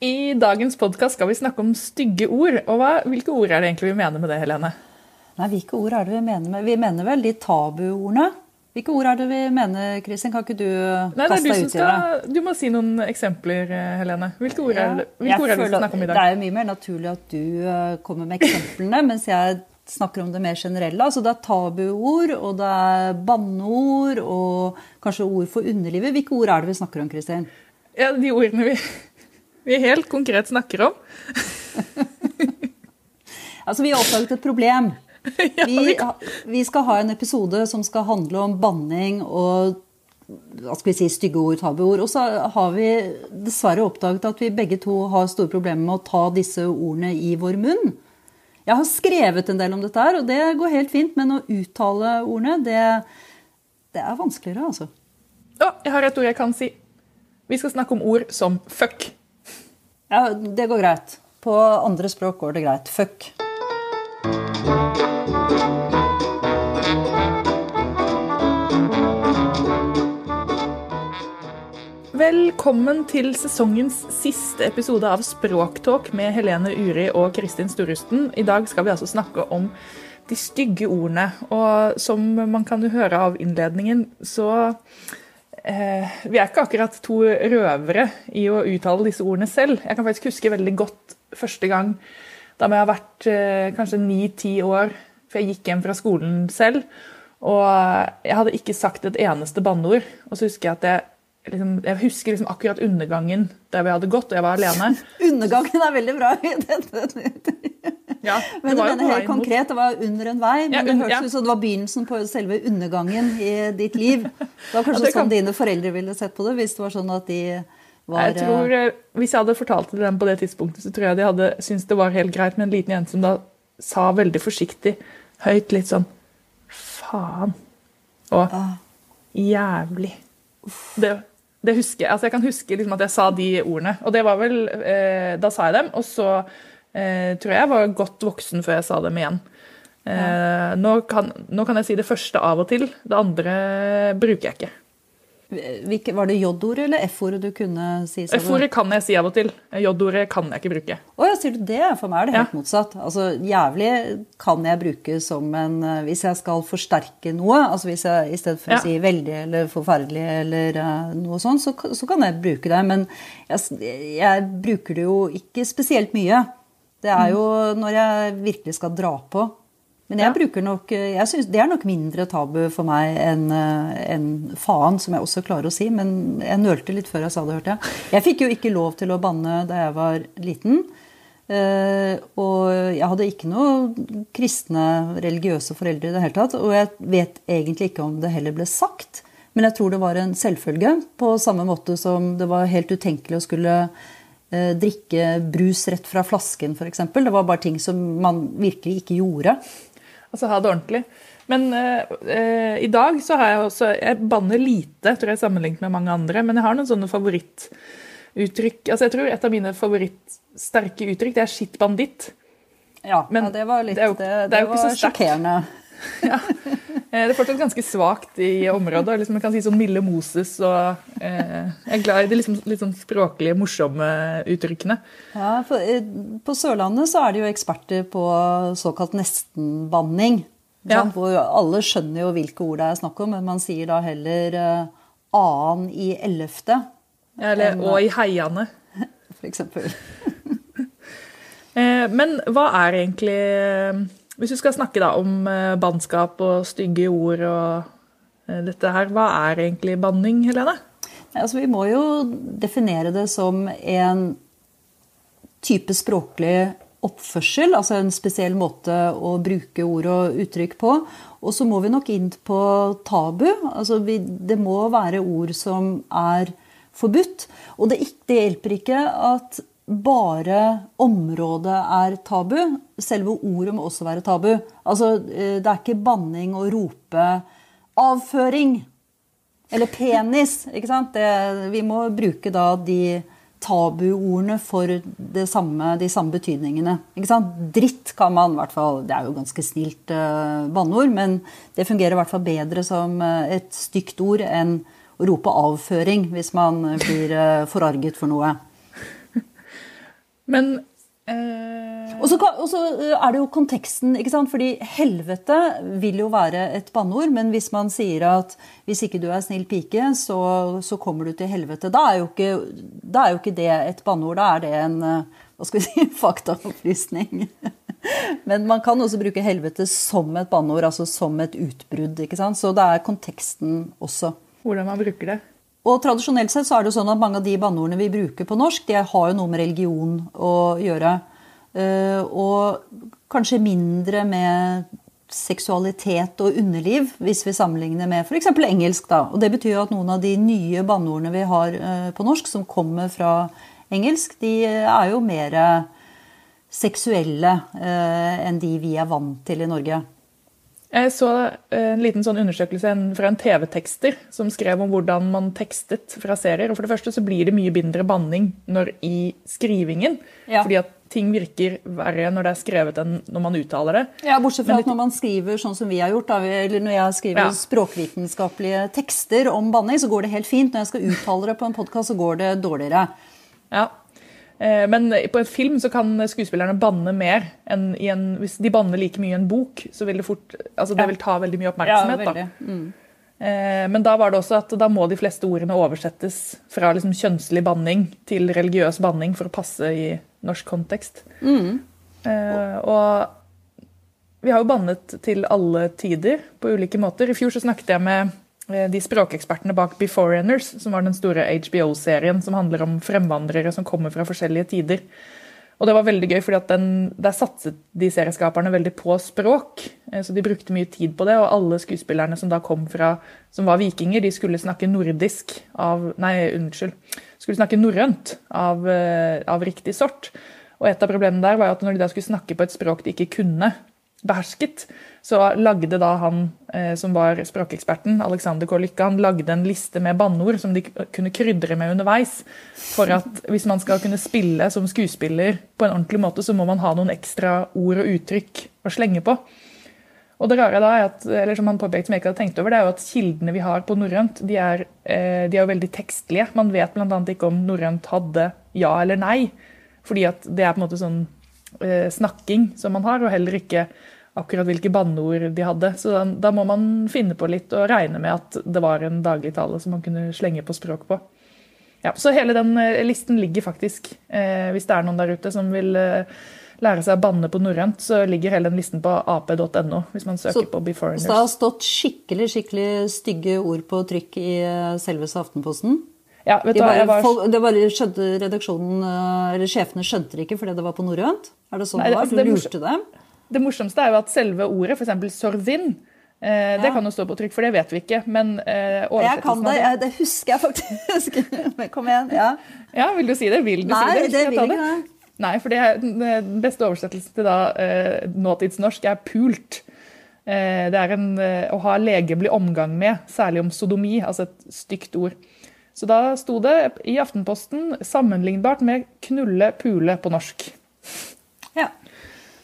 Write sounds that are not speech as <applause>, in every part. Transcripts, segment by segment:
I dagens podkast skal vi snakke om stygge ord. og hva, Hvilke ord er det egentlig vi mener med det, Helene? Nei, Hvilke ord er det vi mener med Vi mener vel de tabuordene. Hvilke ord er det vi mener, Kristin? Kan ikke du Nei, kaste deg ut i det? du må si noen eksempler, eh, Helene. Hvilke ord er det, hvilke ord er det vi snakker om i dag? Det er jo mye mer naturlig at du eh, kommer med eksemplene, <laughs> mens jeg snakker om det mer generelle. Altså det er tabuord, og det er banneord, og kanskje ord for underlivet. Hvilke ord er det vi snakker om, Kristin? Ja, De ordene vi, vi helt konkret snakker om. <laughs> Altså, vi har oppdaget et problem. <laughs> Vi, vi, skal ha en episode som skal handle om banning og hva skal vi si, stygge ord, tabuord. Og så har vi dessverre oppdaget at vi begge to har store problemer med å ta disse ordene i vår munn. Jeg har skrevet en del om dette her, og det går helt fint, men å uttale ordene, det, det er vanskeligere, altså. Å, jeg har et ord jeg kan si. Vi skal snakke om ord som fuck. Ja, det går greit. På andre språk går det greit. Fuck. Velkommen til sesongens siste episode av Språktalk med Helene Uri og Kristin Storusten. I dag skal vi altså snakke om de stygge ordene. Og som man kan høre av innledningen, så Vi er ikke akkurat to røvere i å uttale disse ordene selv. Jeg kan faktisk huske veldig godt første gang da må jeg ha vært eh, kanskje ni-ti år, for jeg gikk hjem fra skolen selv. Og jeg hadde ikke sagt et eneste banneord. Og så husker jeg at jeg liksom, jeg husker liksom akkurat undergangen der vi hadde gått, og jeg var alene. <laughs> Undergangen er veldig bra. <laughs> Ja, Men det du mener helt konkret, mot- det var under en vei, men Ja, det under- hørtes ut som det var begynnelsen på selve undergangen i ditt liv. Det var kanskje det kan- sånn dine foreldre ville sett på det, hvis det var sånn at de var Jeg tror, eh, Hvis jeg hadde fortalt det dem på det tidspunktet, så tror jeg de hadde syntes det var helt greit med en liten jente som da sa veldig forsiktig, høyt, litt sånn Faen. Og Ah. jævlig. Det, det husker jeg. Altså jeg kan huske liksom at jeg sa de ordene. Og det var vel eh, Da sa jeg dem, og så eh, tror jeg var godt voksen før jeg sa dem igjen. Eh, nå, kan, nå kan jeg si det første av og til. Det andre bruker jeg ikke. Hvilke, Var det J-ordet eller F-ordet du kunne si? F-ordet kan jeg si av og til. J-ordet kan jeg ikke bruke. Å ja, sier du det? For meg er det helt Ja. motsatt. Altså, Jævlig kan jeg bruke som en eh, Hvis jeg skal forsterke noe, altså hvis jeg i stedet for Ja. å si veldig eller forferdelig eller uh, noe sånt, så, så kan jeg bruke det. Men jeg, jeg bruker det jo ikke spesielt mye. Det er jo når jeg virkelig skal dra på. Men jeg bruker nok jeg synes Det er nok mindre tabu for meg enn en faen, som jeg også klarer å si. Men jeg nølte litt før jeg sa det, hørte jeg. Jeg fikk jo ikke lov til å banne da jeg var liten. Eh, og jeg hadde ikke noe kristne, religiøse foreldre i det hele tatt. Og jeg vet egentlig ikke om det heller ble sagt. Men jeg tror det var en selvfølge, på samme måte som det var helt utenkelig å skulle eh, drikke brus rett fra flasken, f.eks. Det var bare ting som man virkelig ikke gjorde. Altså ha det ordentlig. Men eh, eh, i dag så har jeg også Jeg banner lite, tror jeg, sammenlignet med mange andre. Men jeg har noen sånne favorittuttrykk. Altså jeg tror et av mine favorittsterke uttrykk, det er 'skitt banditt'. Ja, Men ja, det var litt det er jo- det, det er jo ikke så sterkt. <laughs> sjokkerende. Eh, Det er fortsatt ganske svakt i området. Liksom, man kan si sånn Mille Moses og eh, Jeg er glad i de liksom, litt sånn språklige, morsomme uttrykkene. Ja, for, eh, på Sørlandet så er det jo eksperter på såkalt nestenbanning. Ja. Hvor alle skjønner jo hvilke ord det er snakk om, men man sier da heller eh, annen i ellevte, Eller, enn, og i heiane. <laughs> f.eks. <laughs> Eh, men hva er egentlig eh, Hvis vi skal snakke da om eh, bannskap og stygge ord og eh, dette her, hva er egentlig banning, Helene? Altså, vi må jo definere det som en type språklig oppførsel, altså en spesiell måte å bruke ord og uttrykk på. Og så må vi nok inn på tabu. Altså vi, det må være ord som er forbudt. Og det, det hjelper ikke at bare området er tabu. Selve ordet må også være tabu. Altså, eh, det er ikke banning å rope 'avføring'. Eller penis. ikke sant? Det, vi må bruke da de tabuordene for samme, de samme betydningene. Ikke sant? Dritt kan man i hvert fall Det er jo ganske snilt uh, banneord, men det fungerer i hvert fall bedre som eh, et stygt ord enn å rope avføring hvis man blir uh, forarget for noe. Men eh, Og så og så er det jo konteksten, ikke sant? Fordi helvete vil jo være et banneord, men hvis man sier at hvis ikke du er snill pike, så, så kommer du til helvete, da er, ikke, da er jo ikke det et banneord, da er det en eh, hva skal vi si, <laughs> faktaopplysning. Men man kan også bruke helvete som et banneord, altså som et utbrudd. ikke sant? Så det er konteksten også. hvordan man bruker det. Og tradisjonelt sett så er det jo sånn at mange av de banneordene vi bruker på norsk, de har jo noe med religion å gjøre. Eh, Og kanskje mindre med seksualitet og underliv, hvis vi sammenligner med f.eks. engelsk. da. Og Det betyr jo at noen av de nye banneordene vi har eh, på norsk, som kommer fra engelsk, de er jo mer seksuelle eh, enn de vi er vant til i Norge. Jeg så eh, en liten sånn undersøkelse fra en TV-tekster som skrev om hvordan man tekstet fra serier. Og For det første så blir det mye mindre banning når i skrivingen. Ja. Fordi at ting virker verre når det er skrevet enn når man uttaler det. Ja, Bortsett fra Men at når man skriver sånn som vi har gjort, da, eller når jeg skriver Ja. språkvitenskapelige tekster om banning, så går det helt fint. Når jeg skal uttale det på en podkast, så går det dårligere. Ja. Eh, Men på en film så kan skuespillerne banne mer enn i en Hvis de banner like mye i en bok, så vil det fort Altså det vil ta veldig mye oppmerksomhet. da. Mm. Eh, Men da var det også at da må de fleste ordene oversettes fra liksom kjønnslig banning til religiøs banning for å passe i norsk kontekst. Mm. Eh, Og vi har jo bannet til alle tider på ulike måter. I fjor så snakket jeg med de språkekspertene bak Beforeigners, som var den store HBO-serien som handler om fremvandrere som kommer fra forskjellige tider. Og det var veldig gøy, at den, Der satset de serieskaperne veldig på språk. eh, Så de brukte mye tid på det. Og alle skuespillerne som da kom fra, som var vikinger, de skulle snakke nordisk av Nei, unnskyld. Skulle snakke norrønt av, eh, av riktig sort. Og et av problemene der var at når de da skulle snakke på et språk de ikke kunne behersket, så lagde da han eh, som var språkeksperten, Alexander K. Lykke, han lagde en liste med banneord som de kunne krydre med underveis. For at hvis man skal kunne spille som skuespiller på en ordentlig måte, så må man ha noen ekstra ord og uttrykk å slenge på. Og det rare da er at, eller som han påpekte som jeg ikke hadde tenkt over, det er jo at kildene vi har på norrønt, de er, eh, de er jo veldig tekstlige. Man vet bl.a. ikke om norrønt hadde ja eller nei, fordi at det er på en måte sånn snakking som man har, og heller ikke akkurat hvilke banneord de hadde. Så da, da må man finne på litt og regne med at det var en dagligtale som man kunne slenge på språk på. Ja, så hele den eh, listen ligger faktisk, eh, hvis det er noen der ute som vil eh, lære seg å banne på norrønt, så ligger hele den listen på ap.no, hvis man søker Så- på Så det har stått skikkelig skikkelig stygge ord på trykk i eh, selveste Aftenposten. Ja, vet du bare, var... folk, det bare skjønte redaksjonen, eh, eller Sjefene skjønte det ikke fordi det var på norrønt? Er det sånn Nei, det var? altså, Du lurte dem? Det morsomste er jo at selve ordet, f.eks. sorvin, eh, det Ja. kan jo stå på trykk, for det vet vi ikke. Men eh, Jeg kan det, jeg, det husker jeg faktisk. <laughs> Kom igjen. Ja. Ja, Vil du si det? Vil du Nei, si det? det vil jeg ikke det. Nei, for er, den beste oversettelsen til da, eh, nåtidsnorsk er pult. Eh, det er en, eh, å ha legemlig omgang med, særlig om sodomi, altså et stygt ord. Så da sto det i Aftenposten sammenlignbart med knulle, pule på norsk. Ja.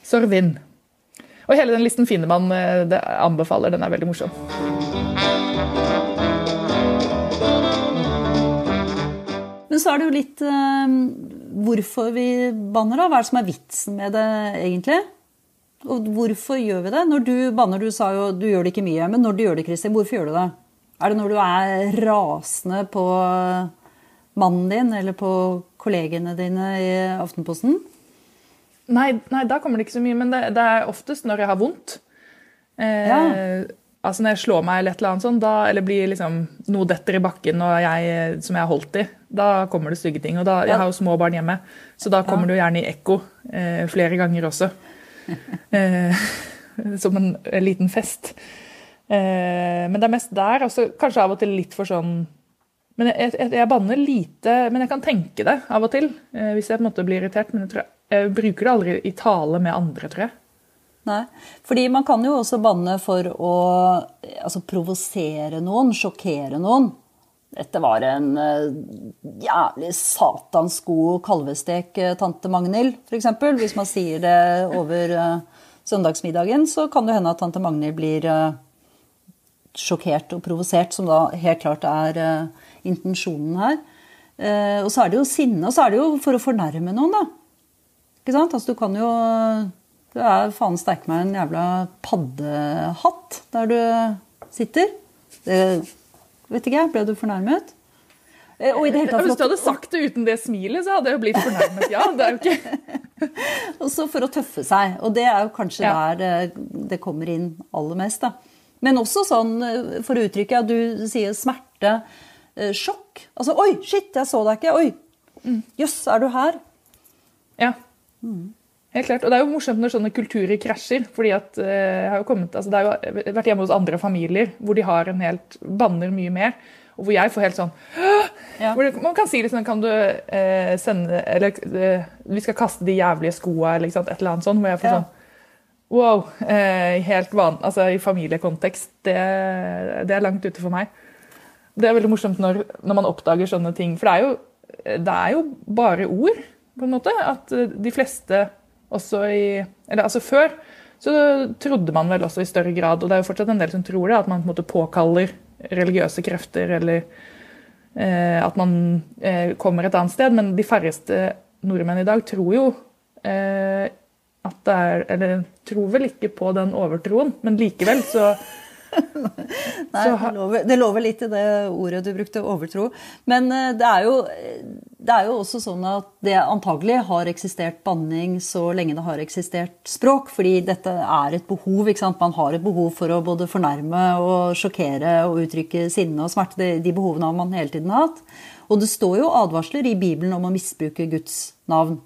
Sorvin. Og hele den listen finner man, eh, det anbefaler, den er veldig morsom. Men så er det jo litt uh, hvorfor vi banner, da. Hva er det som er vitsen med det, egentlig? Og hvorfor gjør vi det? Når du banner, du sa jo du gjør det ikke mye, men når du gjør det, Kristin, hvorfor gjør du det? Er det når du er rasende på mannen din eller på kollegene dine i Aftenposten? Nei, nei, da kommer det ikke så mye, men det, det er oftest når jeg har vondt. Eh, Ja. Altså Når jeg slår meg eller et eller annet sånt, da, eller blir liksom noe detter i bakken jeg, som jeg har holdt i, da kommer det stygge ting. Og da, Jeg har jo små barn hjemme, så da kommer det jo gjerne i ekko eh, flere ganger også. <laughs> Eh, som en, en liten fest. Eh, men det er mest der. Og kanskje av og til litt for sånn men jeg, jeg, jeg banner lite, men jeg kan tenke det av og til. Eh, hvis jeg på en måte blir irritert. Men jeg, tror jeg, bruker det aldri i tale med andre, tror jeg. Nei, fordi man kan jo også banne for å altså, provosere noen, sjokkere noen. Dette var en uh, jævlig satans god kalvestek, tante Magnhild, f.eks. Hvis man sier det over uh, søndagsmiddagen, så kan det hende at tante Magnhild blir eh, sjokkert og provosert, som da helt klart er uh, intensjonen her. Uh, og så er det jo sinne, og så er det jo for å fornærme noen, da. Ikke sant? Altså, du kan jo Du er faen sterk meg en jævla paddehatt der du sitter. Det vet ikke jeg. Ble du fornærmet? Eh, og i det hele tatt, Hvis du hadde sagt det uten det smilet, så hadde jeg jo blitt fornærmet. Ja, det er jo ikke... <laughs> Også for å tøffe seg. Og det er jo kanskje ja. der det kommer inn aller mest. da. Men også sånn, eh, for å uttrykke at du sier smerte, eh, sjokk. Altså 'oi, shit, jeg så deg ikke'. 'Oi, jøss, mm. er du her?' Ja. Mm. Helt klart. Og det er jo morsomt når sånne kulturer krasjer. fordi at jeg har jo kommet, altså Det har jo vært hjemme hos andre familier hvor de har en helt banner mye mer. Og hvor jeg får helt sånn ja. hvor det, Man kan si liksom Kan du eh, sende Eller eh, vi skal kaste de jævlige skoa, eller et eller annet sånt. Hvor jeg får ja. sånn Wow. Eh, helt van, altså I familiekontekst. Det, det, er langt ute for meg. Det er veldig morsomt når, når, man oppdager sånne ting. For det er, jo, det er jo bare ord, på en måte. At de fleste også i Eller altså før så trodde man vel også i større grad, og det er jo fortsatt en del som tror det, at man på en måte påkaller religiøse krefter, eller eh, at man eh, kommer et annet sted. Men de færreste nordmenn i dag tror jo eh, at det er Eller tror vel ikke på den overtroen, men likevel så <laughs> Nei, det lover, det lover, litt i det ordet du brukte, overtro. Men eh, det er, jo, det er jo også sånn at det antagelig har eksistert banning så lenge det har eksistert språk. Fordi dette er et behov. ikke sant? Man har et behov for å både fornærme og sjokkere og uttrykke sinne og smerte. De, de behovene har man hele tiden hatt. Og det står jo advarsler i Bibelen om å misbruke Guds navn.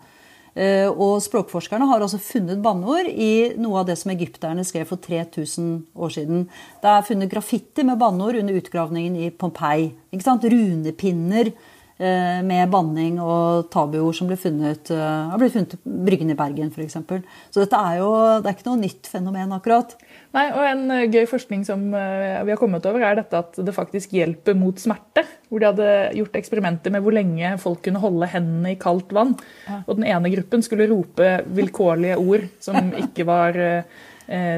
Eh, og språkforskerne har altså funnet banneord i noe av det som egypterne skrev for 3000 år siden. Det er funnet graffiti med banneord under utgravningen i Pompeii. Runepinner med banning og tabuord som ble funnet, uh, har blitt funnet på Bryggen i Bergen f.eks. Så dette er jo det er ikke noe nytt fenomen, akkurat. Nei, og En uh, gøy forskning som vi har kommet over, er dette at det faktisk hjelper mot smerte. Hvor de hadde gjort eksperimenter med hvor lenge folk kunne holde hendene i kaldt vann. Og den ene gruppen skulle rope vilkårlige ord som <laughs> ikke var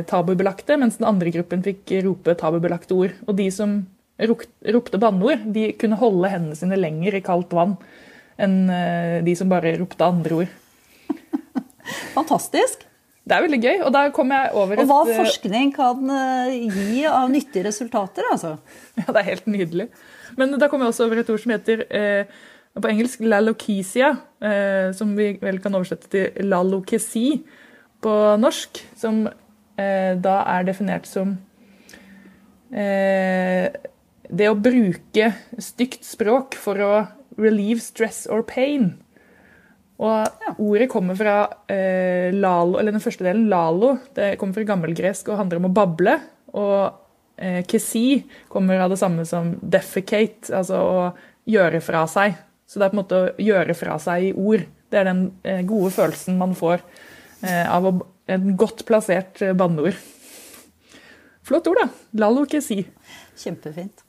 tabubelagte, mens den andre gruppen fikk rope tabubelagte ord. Og de som ropte banneord, de kunne holde hendene sine lenger i kaldt vann enn de som bare ropte andre ord. <laughs> Fantastisk. Det er veldig gøy. Og da kom jeg over et Og hva eh, forskning kan eh, gi av nyttige resultater, altså. <laughs> Ja, det er helt nydelig. Men da kom jeg også over et ord som heter eh, på engelsk lalokesia, eh, som vi vel kan oversette til lalokesi på norsk. Som eh, da er definert som eh, det å bruke stygt språk for å relieve stress or pain. Og. Ordet kommer fra eh, lalo, eller den første delen, lalo. Det kommer fra gammelgresk og handler om å bable. Og eh, kesi kommer av det samme som defecate, altså å gjøre fra seg. Så det er på en måte å gjøre fra seg i ord. Det er den eh, gode følelsen man får eh, av å, en godt plassert eh, banneord. Flott ord, da. Lalo kesi. Kjempefint.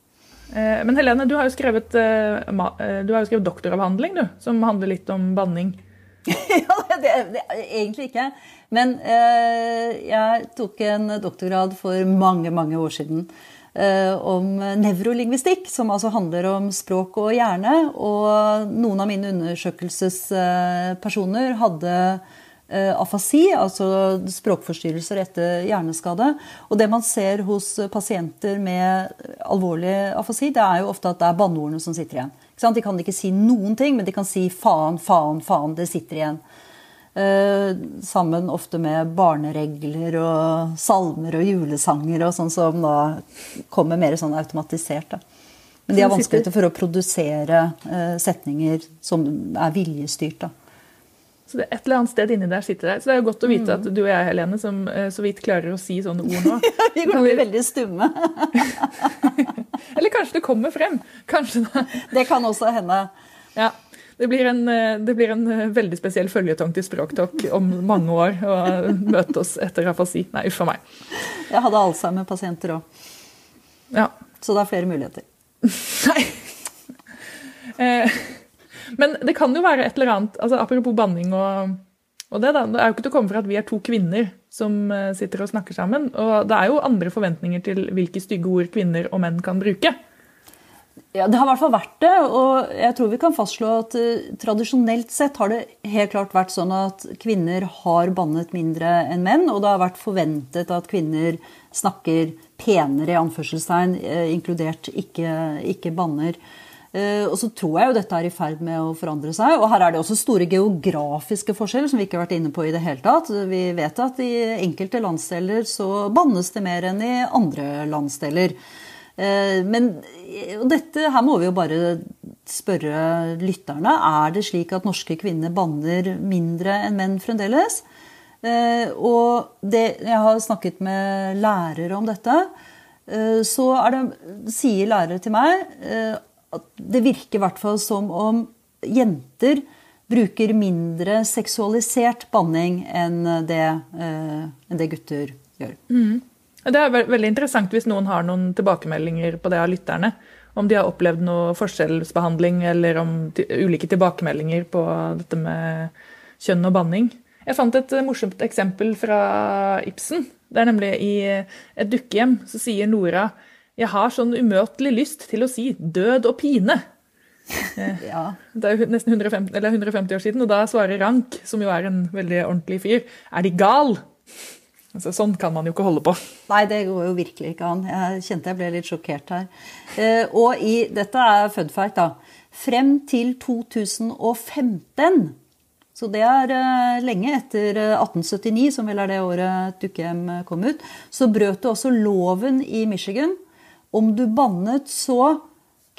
Eh, men Helene, du har skrevet, eh, eh, du har jo skrevet doktoravhandling du, som handler litt om banning. <laughs> ja, det, det, egentlig ikke. Men eh, jeg tok en doktorgrad for mange, mange år siden eh, om nevrolingvistikk, som altså handler om språk og hjerne. Og noen av mine undersøkelsespersoner hadde afasi, altså språkforstyrrelser etter hjerneskade. Og det man ser hos pasienter med alvorlig afasi, det er jo ofte at det er banneordene som sitter igjen. De kan ikke si noen ting, men de kan si faen, faen, faen. Det sitter igjen. Eh, sammen ofte med barneregler og salmer og julesanger og sånn som da kommer mer sånn automatisert. Da. Men de har vanskeligheter for å produsere eh, setninger som er viljestyrt. da. Så det er et eller annet sted inni der sitter der. Så det er jo godt å vite at du og jeg, Helene, som eh, så vidt klarer å si sånne ord nå <laughs> Vi kan bli veldig stumme. <laughs> Eller kanskje det kommer frem. Kanskje det. det kan også hende. Ja. Det blir, en, eh, det blir en eh, veldig spesiell føljetong til Språktalk om mange år å møte oss etter afasi. Nei, uff a meg. Jeg hadde Alzheimer-pasienter òg. Ja. Så det er flere muligheter. <laughs> Nei. Eh, men det kan jo være et eller annet altså Apropos banning og, og det, da. Det er jo ikke til å komme fra at vi er to kvinner som eh, sitter og snakker sammen. Og det er jo andre forventninger til hvilke stygge ord kvinner og menn kan bruke. Ja, Det har i hvert fall vært det. Og jeg tror vi kan fastslå at uh, tradisjonelt sett har det helt klart vært sånn at kvinner har bannet mindre enn menn. Og det har vært forventet at kvinner snakker penere, i anførselstegn, uh, inkludert ikke, ikke banner. Uh, og så tror jeg jo dette er i ferd med å forandre seg. Og her er det også store geografiske forskjeller som vi ikke har vært inne på i det hele tatt. Vi vet at i enkelte landsdeler så bannes det mer enn i andre landsdeler. Eh, men dette, her må vi jo bare spørre lytterne. Er det slik at norske kvinner banner mindre enn menn fremdeles? Eh, og det, jeg har snakket med lærere om dette. Eh, så det, sier lærere til meg det virker i hvert fall som om jenter bruker mindre seksualisert banning enn det, enn det gutter gjør. Mm. Det er veldig interessant hvis noen har noen tilbakemeldinger på det av lytterne. Om de har opplevd noe forskjellsbehandling eller om ulike tilbakemeldinger på dette med kjønn og banning. Jeg fant et morsomt eksempel fra Ibsen. Det er nemlig i et dukkehjem så sier Nora jeg har sånn umøtelig lyst til å si død og pine. <laughs> Ja. Det er jo nesten 150, 150, år siden, og da svarer Rank, som jo er en veldig ordentlig fyr, er de gal? Altså, sånn kan man jo ikke holde på. Nei, det går jo virkelig ikke an. Jeg kjente jeg ble litt sjokkert her. Eh, og i, dette er fun fact, da. Frem til 2015, så det er eh, lenge etter 1879, eh, som vel er det året Dukkehjem kom ut, så brøt det også loven i Michigan. Om du bannet så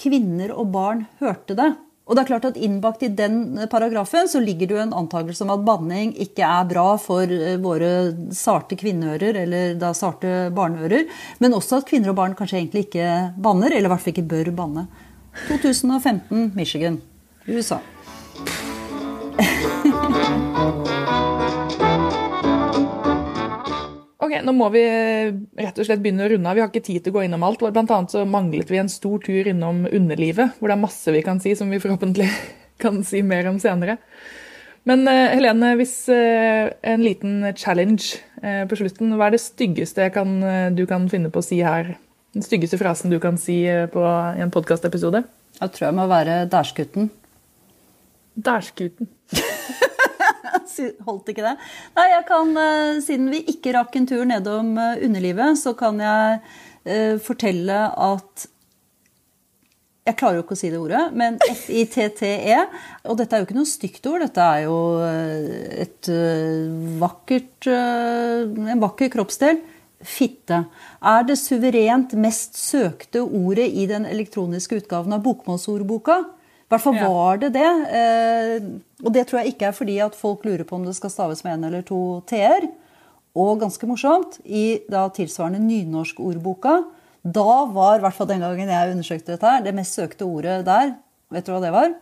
kvinner og barn hørte det. Og det er klart at Innbakt i den paragrafen så ligger det jo en antakelse om at banning ikke er bra for eh, våre sarte kvinneører, eller da sarte barneører. Men også at kvinner og barn kanskje egentlig ikke banner, eller i hvert fall ikke bør banne. 2015, Michigan, USA. <laughs> Ok, Nå må vi rett og slett begynne å runde av. Vi har ikke tid til å gå innom alt. Blant annet så manglet vi en stor tur innom underlivet, hvor det er masse vi kan si som vi forhåpentlig <laughs> kan si mer om senere. Men uh, Helene, hvis uh, en liten challenge på slutten. Hva er det styggeste kan, du kan finne på å si her? Den styggeste frasen du kan si på, i en podkastepisode? Jeg tror jeg må være dærskutten. Dærskutten. <laughs> <laughs> Holdt ikke det? Nei, jeg kan, eh, siden vi ikke rakk en tur nedom eh, underlivet, så kan jeg uh, fortelle at jeg klarer jo ikke å si det ordet, men F-I-T-T-E. Og dette er jo ikke noe stygt ord, dette er jo et vakkert, en vakker kroppsdel. Fitte er det suverent mest søkte ordet i den elektroniske utgaven av Bokmålsordboka. Hvert fall var det det. Eh, og det tror jeg ikke er fordi at folk lurer på om det skal staves med én eller to t-er. Og ganske morsomt, i da tilsvarende nynorskordboka, da var, i hvert fall den gangen jeg undersøkte dette her, det mest søkte ordet der Vet du hva det var?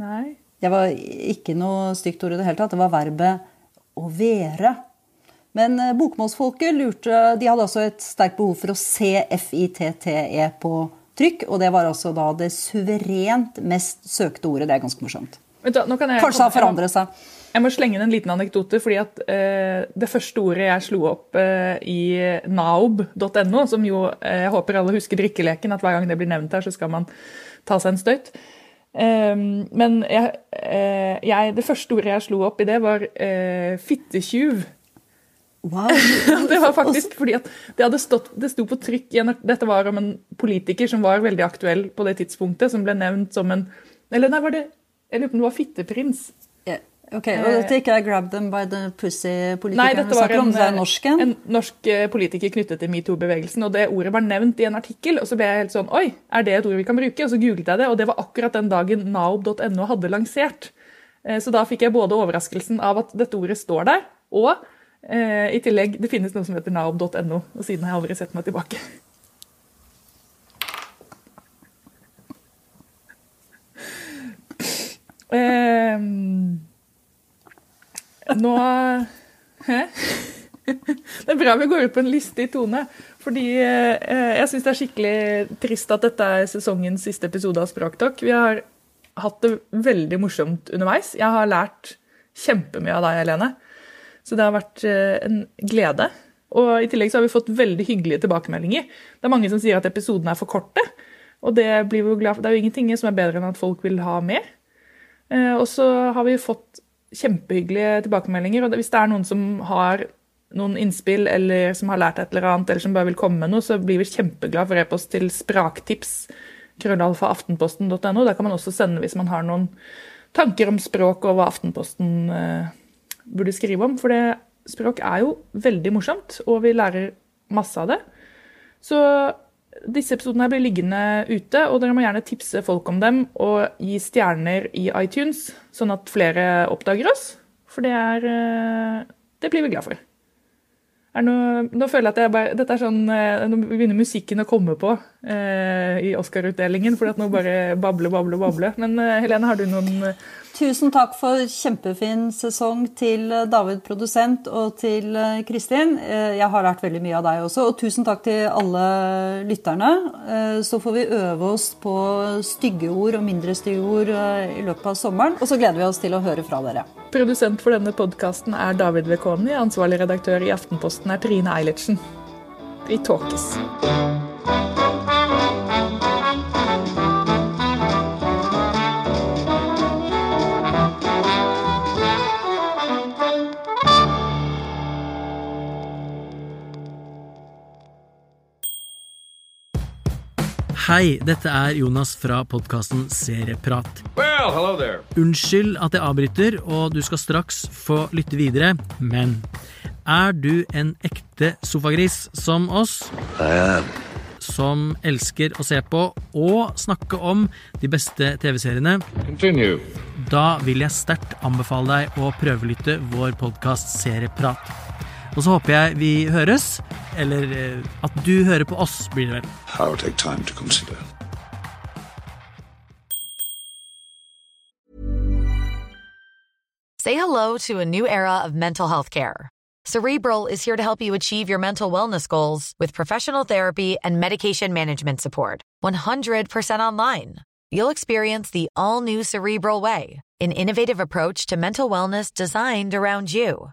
Nei. Det var ikke noe stygt ord i det hele tatt. Det var verbet å være. Men eh, bokmålsfolket lurte De hadde altså et sterkt behov for å se FITTE på trykk, og det var altså da det suverent mest søkte ordet. Det er ganske morsomt. Du, Kanskje det har forandret seg. Jeg må slenge inn en liten anekdote. fordi at eh, Det første ordet jeg slo opp eh, i naob.no, som jo eh, jeg håper alle husker drikkeleken, at hver gang det blir nevnt her, så skal man ta seg en støyt. Eh, men jeg, eh, jeg, det første ordet jeg slo opp i det, var eh, fittetyv. Wow. <laughs> det var faktisk fordi at det, hadde stått, det sto på trykk Dette var om en politiker som var veldig aktuell på det tidspunktet, som ble nevnt som en Eller nei, var det Jeg lurer på om det var fitteprins. Yeah. Ok, og dette ikke er 'grab them by the pussy'-politikeren? Dette var en, norsk, en norsk eh, politiker knyttet til metoo-bevegelsen. og Det ordet var nevnt i en artikkel, og så ble jeg helt sånn Oi, er det et ord vi kan bruke? Og så googlet jeg det, og det var akkurat den dagen naob.no hadde lansert. Eh, så da fikk jeg både overraskelsen av at dette ordet står der, og Eh, I tillegg, det finnes noe som heter naob.no, og siden har jeg aldri sett meg tilbake. Eh, nå Hæ? Det er bra vi går ut på en liste i tone. Fordi eh, jeg syns det er skikkelig trist at dette er sesongens siste episode av Språktalk. Vi har hatt det veldig morsomt underveis. Jeg har lært kjempemye av deg, Helene. Så det har vært eh, en glede. Og i tillegg så har vi fått veldig hyggelige tilbakemeldinger. Det er mange som sier at episodene er for korte. Og det, blir vi glad for. det er jo ingenting som er bedre enn at folk vil ha mer. Eh, og så har vi fått kjempehyggelige tilbakemeldinger. Og hvis det er noen som har noen innspill, eller som har lært et eller annet, eller som bare vil komme med noe, så blir vi kjempeglad for e-post til spraktips. krøllalfa.aftenposten.no. Der kan man også sende hvis man har noen tanker om språk og hva Aftenposten eh, burde skrive om. For det, språk er jo veldig morsomt, og vi lærer masse av det. Så disse episodene blir liggende ute, og dere må gjerne tipse folk om dem og gi stjerner i iTunes, sånn at flere oppdager oss. For det er eh, Det blir vi glad for. Noe, nå føler jeg at jeg bare, dette er sånn, eh, Nå begynner musikken å komme på eh, i Oscar-utdelingen, for nå bare bable, bable, bable. Men eh, Helene, har du noen Tusen takk for kjempefin sesong til eh, David produsent og til eh, Kristin. Eh, jeg har lært veldig mye av deg også. Og tusen takk til alle lytterne. Så får vi øve oss på stygge ord og mindre stygge ord i løpet av sommeren. Og så gleder vi oss til å høre fra dere. Produsent for denne podkasten er David Vekoni. Ansvarlig redaktør i Aftenposten er Trine Eilertsen. Vi tåkes. Hei, dette er Jonas fra podkasten Serieprat. Well. Unnskyld at jeg avbryter, og du skal straks få lytte videre, men er du en ekte sofagris som oss? Som elsker å se på og snakke om de beste TV-seriene? Da vil jeg sterkt anbefale deg å prøvelytte vår podkast Serieprat. Og så håper jeg vi høres, eller eh, at du hører på oss, blir det vel. I'll take time to consider. Say hello to a new era of mental health care. Cerebral is here to help you achieve your mental wellness goals with professional therapy and medication management support. 100% online. You'll experience the all new Cerebral Way, an innovative approach to mental wellness designed around you.